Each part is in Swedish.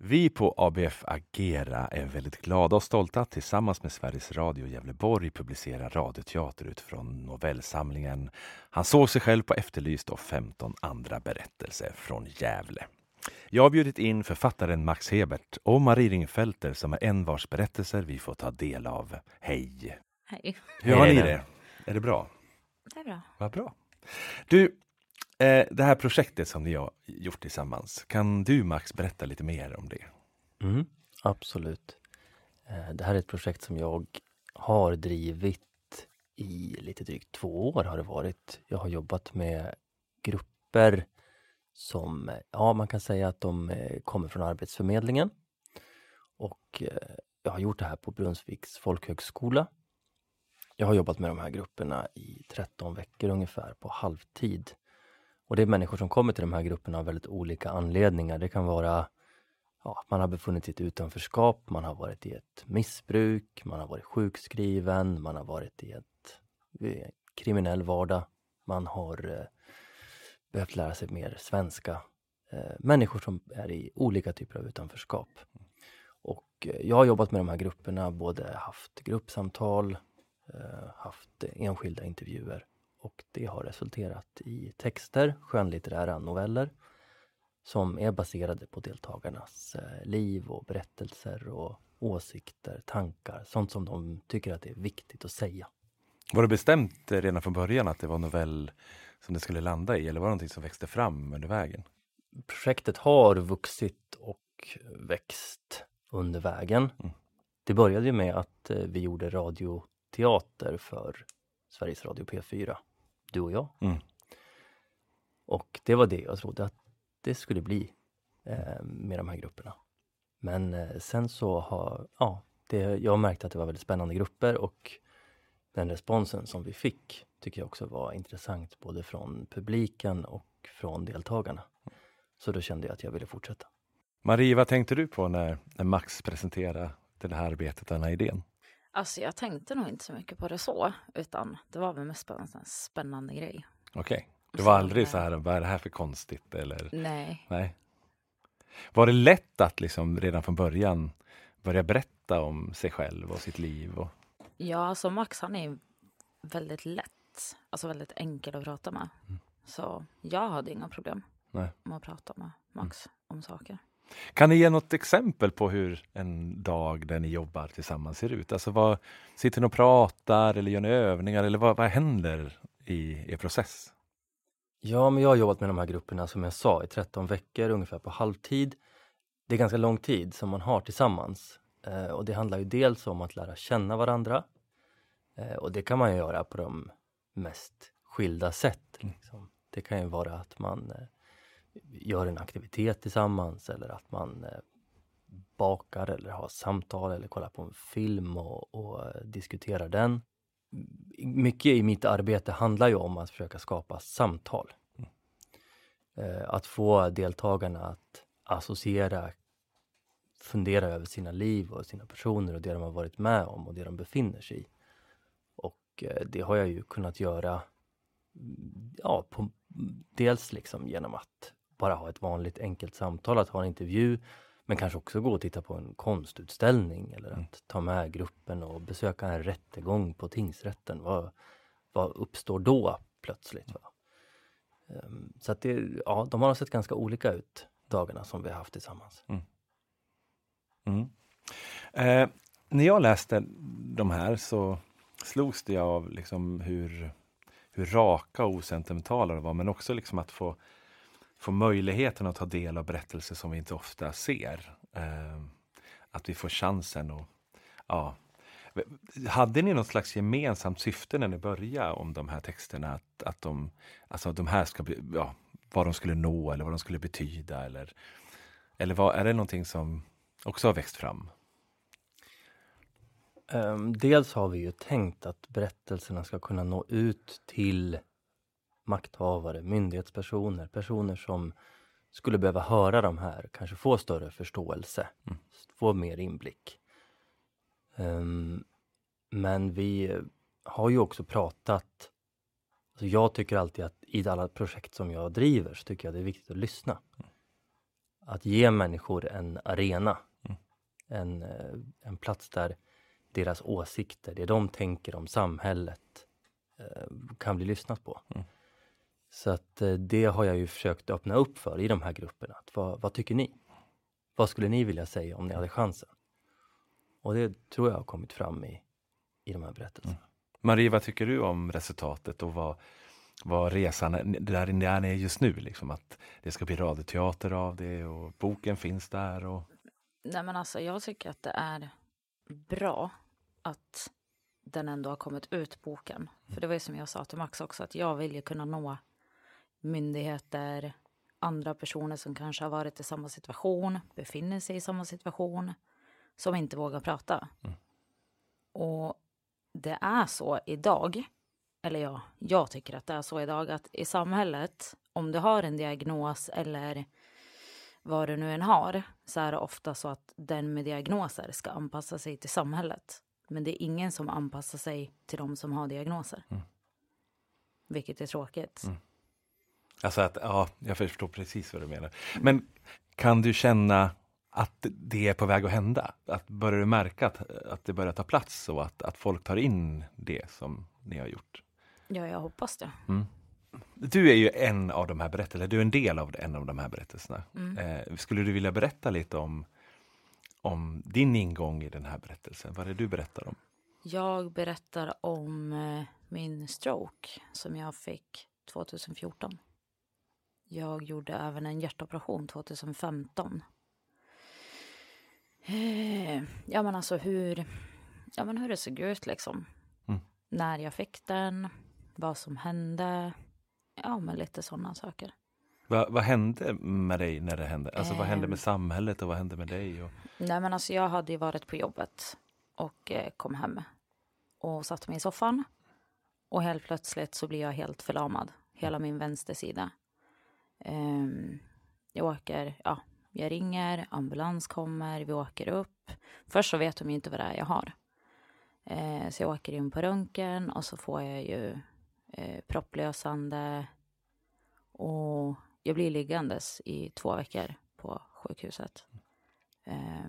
Vi på ABF Agera är väldigt glada och stolta att tillsammans med Sveriges Radio Gävleborg publicera radioteater utifrån novellsamlingen Han såg sig själv på Efterlyst och 15 andra berättelser från Gävle. Jag har bjudit in författaren Max Hebert och Marie Ringfelter som är en vars berättelser vi får ta del av. Hej! Hej. Hur har ni det? Är det bra? Det är bra. Vad bra. Du, Eh, det här projektet som ni har gjort tillsammans, kan du Max berätta lite mer om det? Mm, absolut. Eh, det här är ett projekt som jag har drivit i lite drygt två år har det varit. Jag har jobbat med grupper som, ja man kan säga att de eh, kommer från Arbetsförmedlingen. Och jag har gjort det här på Brunnsviks folkhögskola. Jag har jobbat med de här grupperna i 13 veckor ungefär på halvtid. Och det är människor som kommer till de här grupperna av väldigt olika anledningar. Det kan vara ja, man har befunnit sig i ett utanförskap, man har varit i ett missbruk, man har varit sjukskriven, man har varit i ett kriminell vardag, man har eh, behövt lära sig mer svenska. Eh, människor som är i olika typer av utanförskap. Och eh, jag har jobbat med de här grupperna, både haft gruppsamtal, eh, haft enskilda intervjuer och det har resulterat i texter, skönlitterära noveller som är baserade på deltagarnas eh, liv och berättelser och åsikter, tankar, sånt som de tycker att det är viktigt att säga. Var det bestämt eh, redan från början att det var novell som det skulle landa i eller var det någonting som växte fram under vägen? Projektet har vuxit och växt under vägen. Mm. Det började ju med att eh, vi gjorde radioteater för Sveriges Radio P4, du och jag. Mm. Och det var det jag trodde att det skulle bli eh, med de här grupperna. Men eh, sen så har, ja, det, jag märkte att det var väldigt spännande grupper och den responsen som vi fick tycker jag också var intressant både från publiken och från deltagarna. Så då kände jag att jag ville fortsätta. Marie, vad tänkte du på när, när Max presenterade det här arbetet, den här idén? Alltså jag tänkte nog inte så mycket på det så, utan det var väl mest en sån spännande grej. Okej, det Så, var aldrig eh, så här, vad är det här för konstigt eller? Nej. Nej. Var det lätt att liksom redan från början börja berätta om sig själv och sitt liv? Och... Ja, alltså Max han är väldigt lätt, alltså väldigt enkel att prata med. Så jag hade inga problem Nej. med att prata med Max om saker. Kan ni ge något exempel på hur en dag där ni jobbar tillsammans ser ut? Alltså vad, sitter ni och pratar eller gör ni övningar eller vad, vad händer i er process? Ja, men jag har jobbat med de här grupperna som jag sa i 13 veckor ungefär på halvtid. Det är ganska lång tid som man har tillsammans eh, och det handlar ju dels om att lära känna varandra eh, och det kan man ju göra på de mest skilda sätt. Liksom. Det kan ju vara att man eh, gör en aktivitet tillsammans eller att man eh, bakar eller har samtal eller kollar på en film och, och eh, diskuterar den. Mycket i mitt arbete handlar ju om att försöka skapa samtal. Eh, Att få deltagarna att associera, fundera över sina liv och sina personer och det de har varit med om och det de befinner sig i. Och det har jag ju kunnat göra mm, ja, på, dels liksom genom att bara ha ett vanligt enkelt samtal, att ha en intervju, men kanske också gå och titta på en konstutställning eller att ta med gruppen och besöka en rättegång på tingsrätten. Vad, vad uppstår då plötsligt? Va? Ehm, Så att det, ja, de har sett ganska olika ut, dagarna som vi har haft tillsammans. Mm. Eh, när jag läste de här så slogs det av liksom hur, hur raka och osentimentala de var, men också liksom att få, få möjligheten att ta del av berättelser som vi inte ofta ser. Eh, att vi får chansen att ja. Hade ni något slags gemensamt syfte när ni började om de här texterna? Att, att de, alltså de här ska bli, ja, vad de skulle nå eller vad de skulle betyda? Eller, eller vad, är det någonting som också har växt fram? Um, dels har vi ju tänkt att berättelserna ska kunna nå ut till makthavare, myndighetspersoner, personer som skulle behöva höra de här, kanske få större förståelse, få mer inblick. Ehm, men vi har ju också pratat, alltså jag tycker alltid att i alla projekt som jag driver så tycker jag det är viktigt att lyssna. att ge människor en arena. Mm. En, eh, en plats där deras åsikter, det de tänker om samhället eh, kan bli lyssnat på. Mm. Så att eh, det har jag ju försökt öppna upp för i de här grupperna. Att vad, vad tycker ni? Vad skulle ni vilja säga om ni hade chansen? Och det tror jag har kommit fram i, i de här berättelserna. Marie, vad tycker du om resultatet och vad, vad resan är, där ni är just nu? Liksom, att det ska bli radioteater av det och boken finns där. Och... Nej men alltså jag tycker att det är bra att den ändå har kommit ut, boken. För det var ju som jag sa till Max också, att jag vill ju kunna nå myndigheter, andra personer som kanske har varit i samma situation, befinner sig i samma situation, som inte vågar prata. Mm. Och det är så idag, eller ja, jag tycker att det är så idag, att i samhället, om du har en diagnos eller vad du nu än har, så är det ofta så att den med diagnoser ska anpassa sig till samhället. Men det är ingen som anpassar sig till de som har diagnoser. Mm. Vilket är tråkigt. Mm. Alltså att, ja, jag förstår precis vad du menar. Men kan du känna att det är på väg att hända? Att börjar du märka att, att det börjar ta plats och att, att folk tar in det som ni har gjort? Ja, jag hoppas det. Mm. Du är ju en av de här berättelserna, du är en del av en av de här berättelserna. Mm. Eh, skulle du vilja berätta lite om, om din ingång i den här berättelsen? Vad är det du berättar om? Jag berättar om eh, min stroke som jag fick 2014. Jag gjorde även en hjärtoperation 2015. Eh, ja men alltså hur, ja men hur det såg ut liksom. Mm. När jag fick den, vad som hände. Ja men lite sådana saker. Va, vad hände med dig när det hände? Alltså vad hände Ehm. med samhället och vad hände med dig? Och, Nej men alltså jag hade ju varit på jobbet och eh, kom hem och satte mig i soffan. Och helt plötsligt så blir jag helt förlamad, hela min vänstersida. Ehm, jag åker, ja, jag ringer, ambulans kommer, vi åker upp. Först så vet de ju inte vad det är jag har. Eh, så jag åker in på röntgen och så får jag ju eh, propplösande. Och jag blir liggandes i två veckor på sjukhuset. Eh,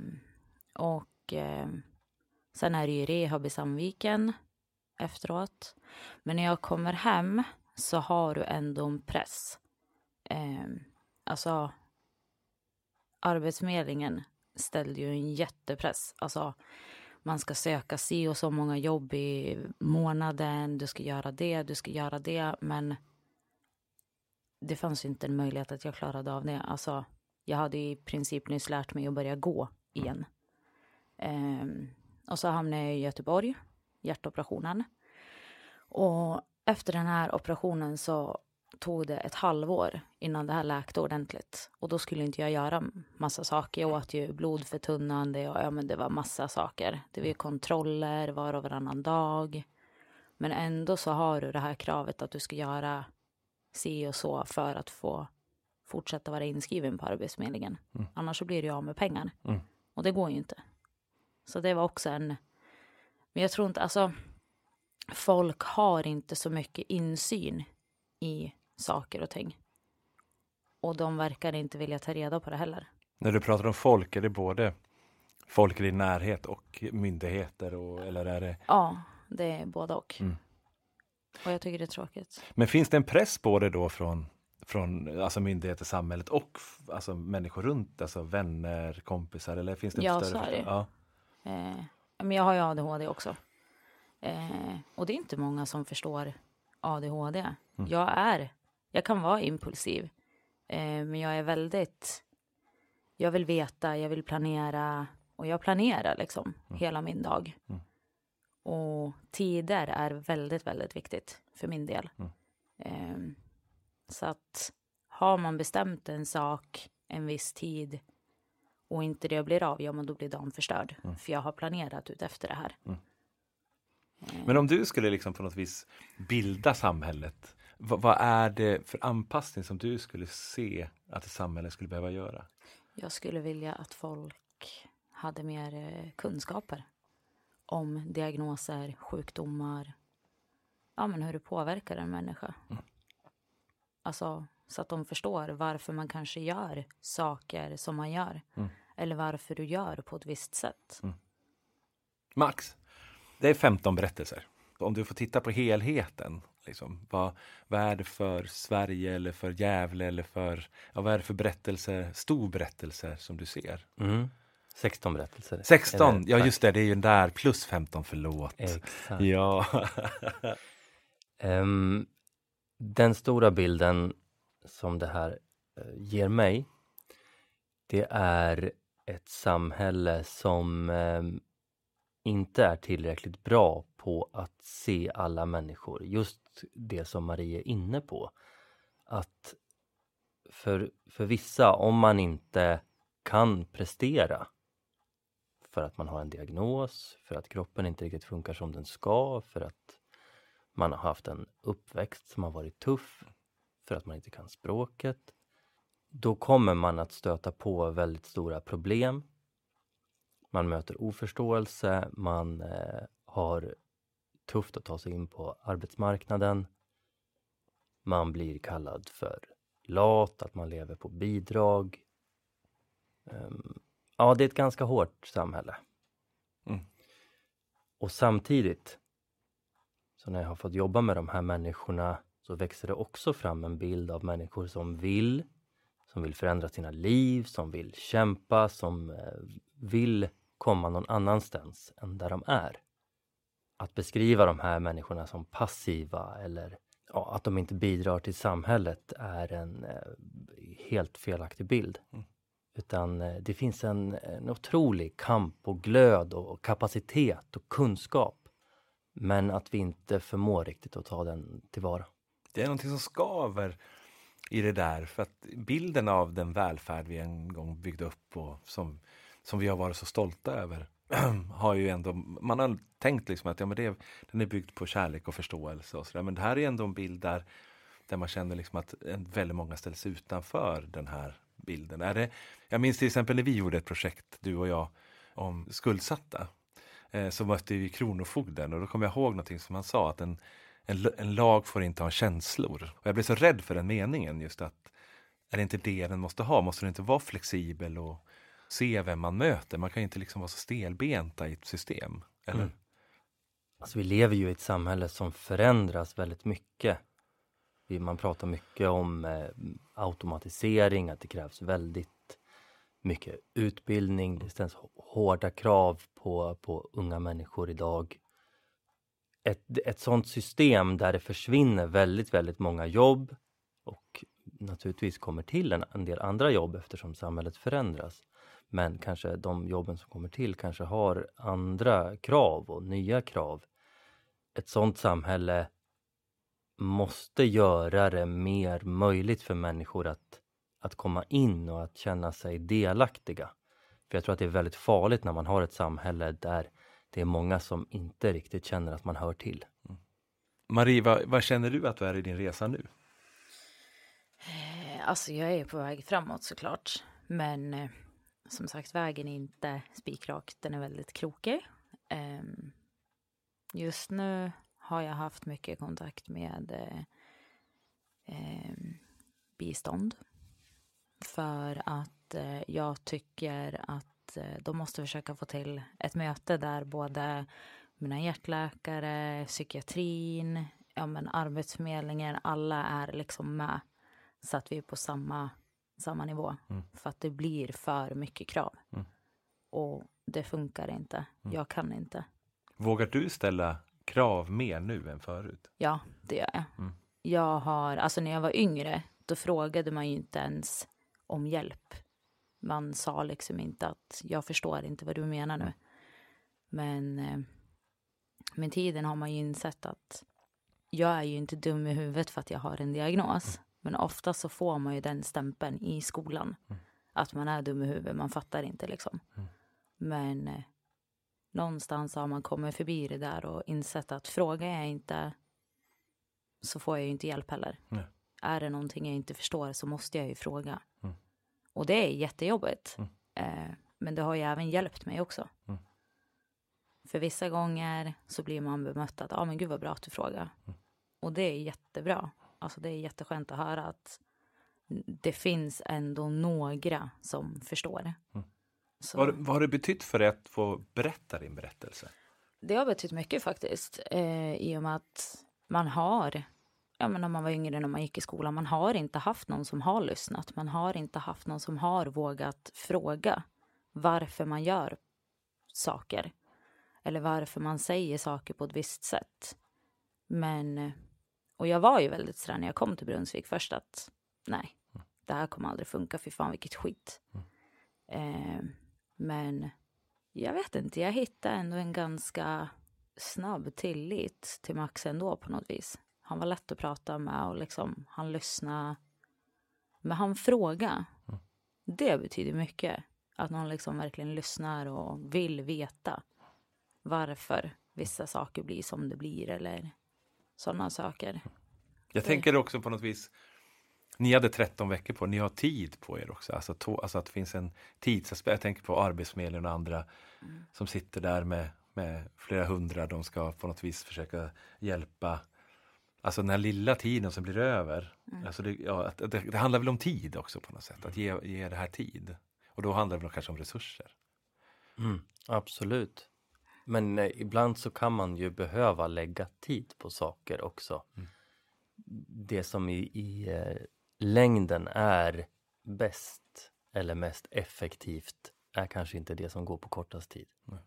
och eh, sen är det ju rehab i Sandviken efteråt. Men när jag kommer hem så har du ändå en press eh, alltså, Arbetsförmedlingen ställde ju en jättepress. Alltså, man ska söka si och så många jobb i månaden. Du ska göra det, du ska göra det. Men det fanns ju inte en möjlighet att jag klarade av det. Alltså, jag hade i princip nyss lärt mig att börja gå igen. Um, och så hamnade jag i Göteborg, hjärtoperationen. Och efter den här operationen så tog det ett halvår innan det här läkte ordentligt. Och då skulle inte jag göra massa saker. Jag åt ju blodförtunnande och ja, men det var massa saker. Det var ju kontroller var och varannan dag. Men ändå så har du det här kravet att du ska göra si och så för att få fortsätta vara inskriven på Arbetsförmedlingen. Mm. Annars så blir du av med pengar. Mm. Och det går ju inte. Så det var också en... Men jag tror inte, alltså... Folk har inte så mycket insyn i saker och ting. Och de verkar inte vilja ta reda på det heller. när du pratar om folk, är det både folk i din närhet och myndigheter? Och, eller är det, Ja, det är både och. Mm. Och jag tycker det är tråkigt. men finns det en press på det då från, från alltså myndigheter, samhället och alltså människor runt, alltså vänner, kompisar? Eller finns det en Ja, större så är det. Ja. Eh, men jag har ju ADHD också. Eh, och det är inte många som förstår ADHD. Mm. Jag är, jag kan vara impulsiv. Eh, men jag är väldigt, jag vill veta, jag vill planera. Och jag planerar liksom hela min dag. Mm. Och tider är väldigt, väldigt viktigt för min del. Mm. Eh, så att har man bestämt en sak en viss tid och inte det blir av, ja men då blir dagen förstörd. Mm. För jag har planerat ut efter det här. Eh, Men om du skulle liksom på något vis bilda samhället, vad, är det för anpassning som du skulle se att ett samhälle skulle behöva göra? Jag skulle vilja att folk hade mer eh, kunskaper om diagnoser, sjukdomar, ja men hur det påverkar en människa. Mm. Alltså Så att de förstår varför man kanske gör saker som man gör. Mm. Eller varför du gör på ett visst sätt. Max, det är 15 berättelser. Om du får titta på helheten, liksom, vad, vad är det för Sverige eller för Gävle eller för, ja, vad är det för berättelser, stor berättelser som du ser? Mm. 16 berättelser. 16, Eller, ja just det, det är ju den där plus 15, förlåt. Exakt. Ja. Ehm, den stora bilden som det här eh, ger mig, det är ett samhälle som ehm, inte är tillräckligt bra på att se alla människor. Just det som Marie är inne på. Att för, för vissa, om man inte kan prestera för att man har en diagnos, för att kroppen inte riktigt funkar som den ska, för att man har haft en uppväxt som har varit tuff, för att man inte kan språket. Då kommer man att stöta på väldigt stora problem. Man möter oförståelse, man eh, har tufft att ta sig in på arbetsmarknaden. Man blir kallad för lat, att man lever på bidrag. Ehm, ja, det är ett ganska hårt samhälle. Mm. Och samtidigt, så när jag har fått jobba med de här människorna så växer det också fram en bild av människor som vill, som vill förändra sina liv, som vill kämpa, som eh, vill komma någon annanstans än där de är. Att beskriva de här människorna som passiva eller ja, att de inte bidrar till samhället är en eh, helt felaktig bild. Mm. Utan eh, det finns en, en otrolig kamp och glöd och kapacitet och kunskap. Men att vi inte förmår riktigt att ta den tillvara. Det är någonting som skaver i det där. För att bilden av den välfärd vi en gång byggde upp och som, som vi har varit så stolta över har ju ändå, man har tänkt liksom att ja, men det, den är byggd på kärlek och förståelse och sådär. Men det här är ändå en bild där, där man känner liksom att eh, väldigt många ställs utanför den här bilden. Är det, jag minns till exempel när vi gjorde ett projekt, du och jag, om skuldsatta. Eh, så mötte vi Kronofogden och då kommer jag ihåg någonting som han sa att en, en, en lag får inte ha känslor. Och jag blev så rädd för den meningen just att är det inte det den måste ha? Måste den inte vara flexibel och se vem man möter? Man kan ju inte liksom vara så stelbenta i ett system. Eller? Mm. Alltså vi lever ju i ett samhälle som förändras väldigt mycket. Man pratar mycket om eh, automatisering, att det krävs väldigt mycket utbildning. Det ställs hårda krav på, på unga människor idag. Ett, ett sådant system där det försvinner väldigt, väldigt många jobb och naturligtvis kommer till en, en del andra jobb eftersom samhället förändras. Men kanske de jobben som kommer till kanske har andra krav och nya krav. Ett sådant samhälle måste göra det mer möjligt för människor att, att komma in och att känna sig delaktiga. För jag tror att det är väldigt farligt när man har ett samhälle där det är många som inte riktigt känner att man hör till. Marie, vad, vad känner du att du är i din resa nu? Eh, Alltså jag är på väg framåt såklart. Men eh, som sagt vägen är inte spikrak. Den är väldigt krokig. Ehm, just nu har jag haft mycket kontakt med eh, ehm, bistånd. För att eh, jag tycker att eh, de måste försöka få till ett möte där både mina hjärtläkare, psykiatrin, ja men arbetsförmedlingen, alla är liksom med. Så att vi är på samma, samma nivå. Mm. För att det blir för mycket krav. Mm. Och det funkar inte. Mm. Jag kan inte. Vågar du ställa krav mer nu än förut? Ja, det gör jag. Mm. Jag har, alltså när jag var yngre, då frågade man ju inte ens om hjälp. Man sa liksom inte att jag förstår inte vad du menar nu. Men eh, med tiden har man ju insett att jag är ju inte dum i huvudet för att jag har en diagnos. Men ofta så får man ju den stämpeln i skolan. Mm. Att man är dum i huvudet, man fattar inte liksom. Mm. Men eh, någonstans har man kommit förbi det där och insett att frågar jag inte så får jag ju inte hjälp heller. Nej. Är det någonting jag inte förstår så måste jag ju fråga. Mm. Och det är jättejobbigt. Mm. Eh, men det har ju även hjälpt mig också. Mm. För vissa gånger så blir man bemött att, ja ah, men gud vad bra att du frågar. Mm. Och det är jättebra. Alltså det är jätteskönt att höra att det finns ändå några som förstår. Mm. Vad, vad har det betytt för dig att få berätta din berättelse? det har betytt mycket faktiskt. Eh, I och med att man har, ja men när man var yngre när man gick i skolan, man har inte haft någon som har lyssnat. Man har inte haft någon som har vågat fråga varför man gör saker. Eller varför man säger saker på ett visst sätt. Men, och jag var ju väldigt sådär när jag kom till Brunnsvik först att nej, det här kommer aldrig funka, fy fan vilket skit. Eh, men jag vet inte, jag hittade ändå en ganska snabb tillit till Max ändå på något vis. Han var lätt att prata med och liksom, han lyssnade. Men han frågade. Det betyder mycket. Att någon liksom verkligen lyssnar och vill veta varför vissa saker blir som det blir eller sådana saker. Jag tänker också på något vis, ni hade 13 veckor på ni har tid på er också. Alltså, to, alltså att det finns en tidsaspekt. Jag tänker på Arbetsförmedlingen och andra som sitter där med, med flera hundra. De ska på något vis försöka hjälpa. Alltså den här lilla tiden som blir över. Alltså det, ja, att, det, det handlar väl om tid också på något sätt. Att ge, ge det här tid. Och då handlar det väl kanske om resurser. Mm, absolut. Men eh, ibland så kan man ju behöva lägga tid på saker också. Det som i, i eh, längden är bäst eller mest effektivt är kanske inte det som går på kortast tid. Nej.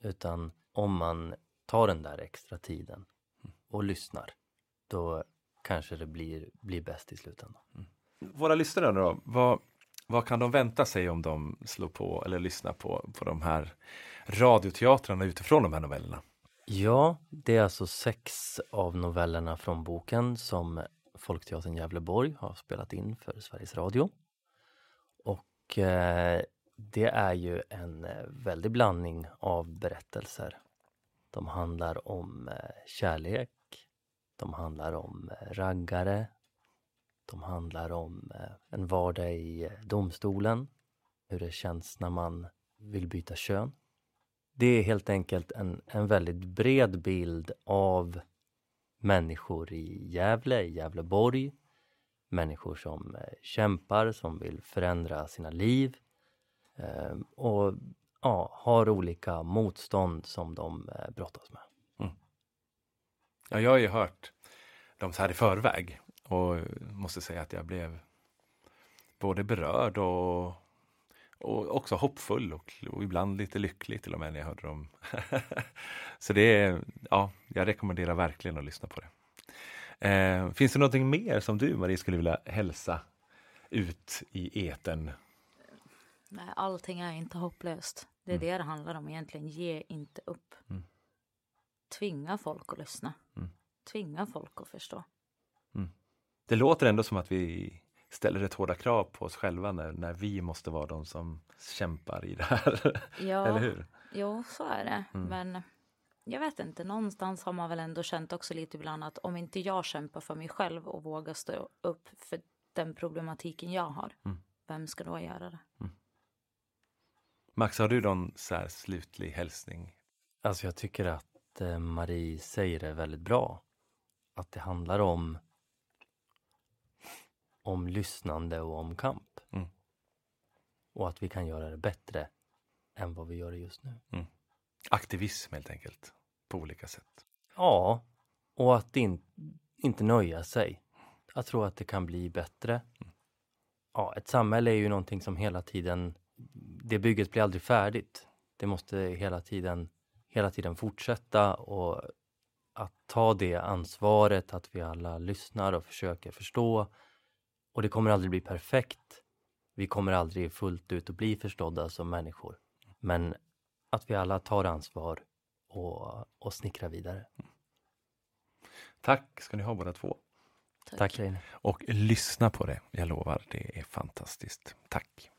Utan om man tar den där extra tiden och lyssnar, då kanske det blir, blir bäst i slutändan. Våra lyssnare då, vad, vad kan de vänta sig om de slår på eller lyssnar på, på de här radioteatrarna utifrån de här novellerna? Ja, det är alltså sex av novellerna från boken som Folkteatern Gävleborg har spelat in för Sveriges Radio. Och eh, det är ju en eh, väldig blandning av berättelser. De handlar om eh, kärlek, de handlar om eh, raggare, de handlar om eh, en vardag i eh, domstolen, hur det känns när man vill byta kön. Det är helt enkelt en, en väldigt bred bild av människor i Gävle, i Gävleborg. Människor som eh, kämpar, som vill förändra sina liv. Och ja, har olika motstånd som de brottas med. Mm. Ja, jag har ju hört dem så här i förväg och måste säga att jag blev både berörd och, och också hoppfull och, och ibland lite lycklig till och med när jag hörde dem. så det är, ja, jag rekommenderar verkligen att lyssna på det. Eh, finns det någonting mer som du Marie skulle vilja hälsa ut i etern? Nej, allting är inte hopplöst. Det är Mm. det det handlar om egentligen. Ge inte upp. Mm. Tvinga folk att lyssna. Mm. Tvinga folk att förstå. Det låter ändå som att vi ställer rätt hårda krav på oss själva när, när vi måste vara de som kämpar i det här. Ja, Eller hur? Jo, så är det. Mm. Men jag vet inte, någonstans har man väl ändå känt också lite ibland att om inte jag kämpar för mig själv och vågar stå upp för den problematiken jag har, Mm. vem ska då göra det? Max, har du någon så här slutlig hälsning? Alltså jag tycker att eh, Marie säger det väldigt bra. Att det handlar om om lyssnande och om kamp. Mm. Och att vi kan göra det bättre än vad vi gör det just nu. Aktivism helt enkelt, på olika sätt. Ja, och att in, inte nöja sig. Jag tror att det kan bli bättre. Ja, ett samhälle är ju någonting som hela tiden, det bygget blir aldrig färdigt. Det måste hela tiden, hela tiden fortsätta och att ta det ansvaret, att vi alla lyssnar och försöker förstå. Och det kommer aldrig bli perfekt. Vi kommer aldrig fullt ut att bli förstådda som människor. Men att vi alla tar ansvar och, och snickrar vidare. Tack ska ni ha båda två. Tack Reine. Och lyssna på det, jag lovar, det är fantastiskt. Tack!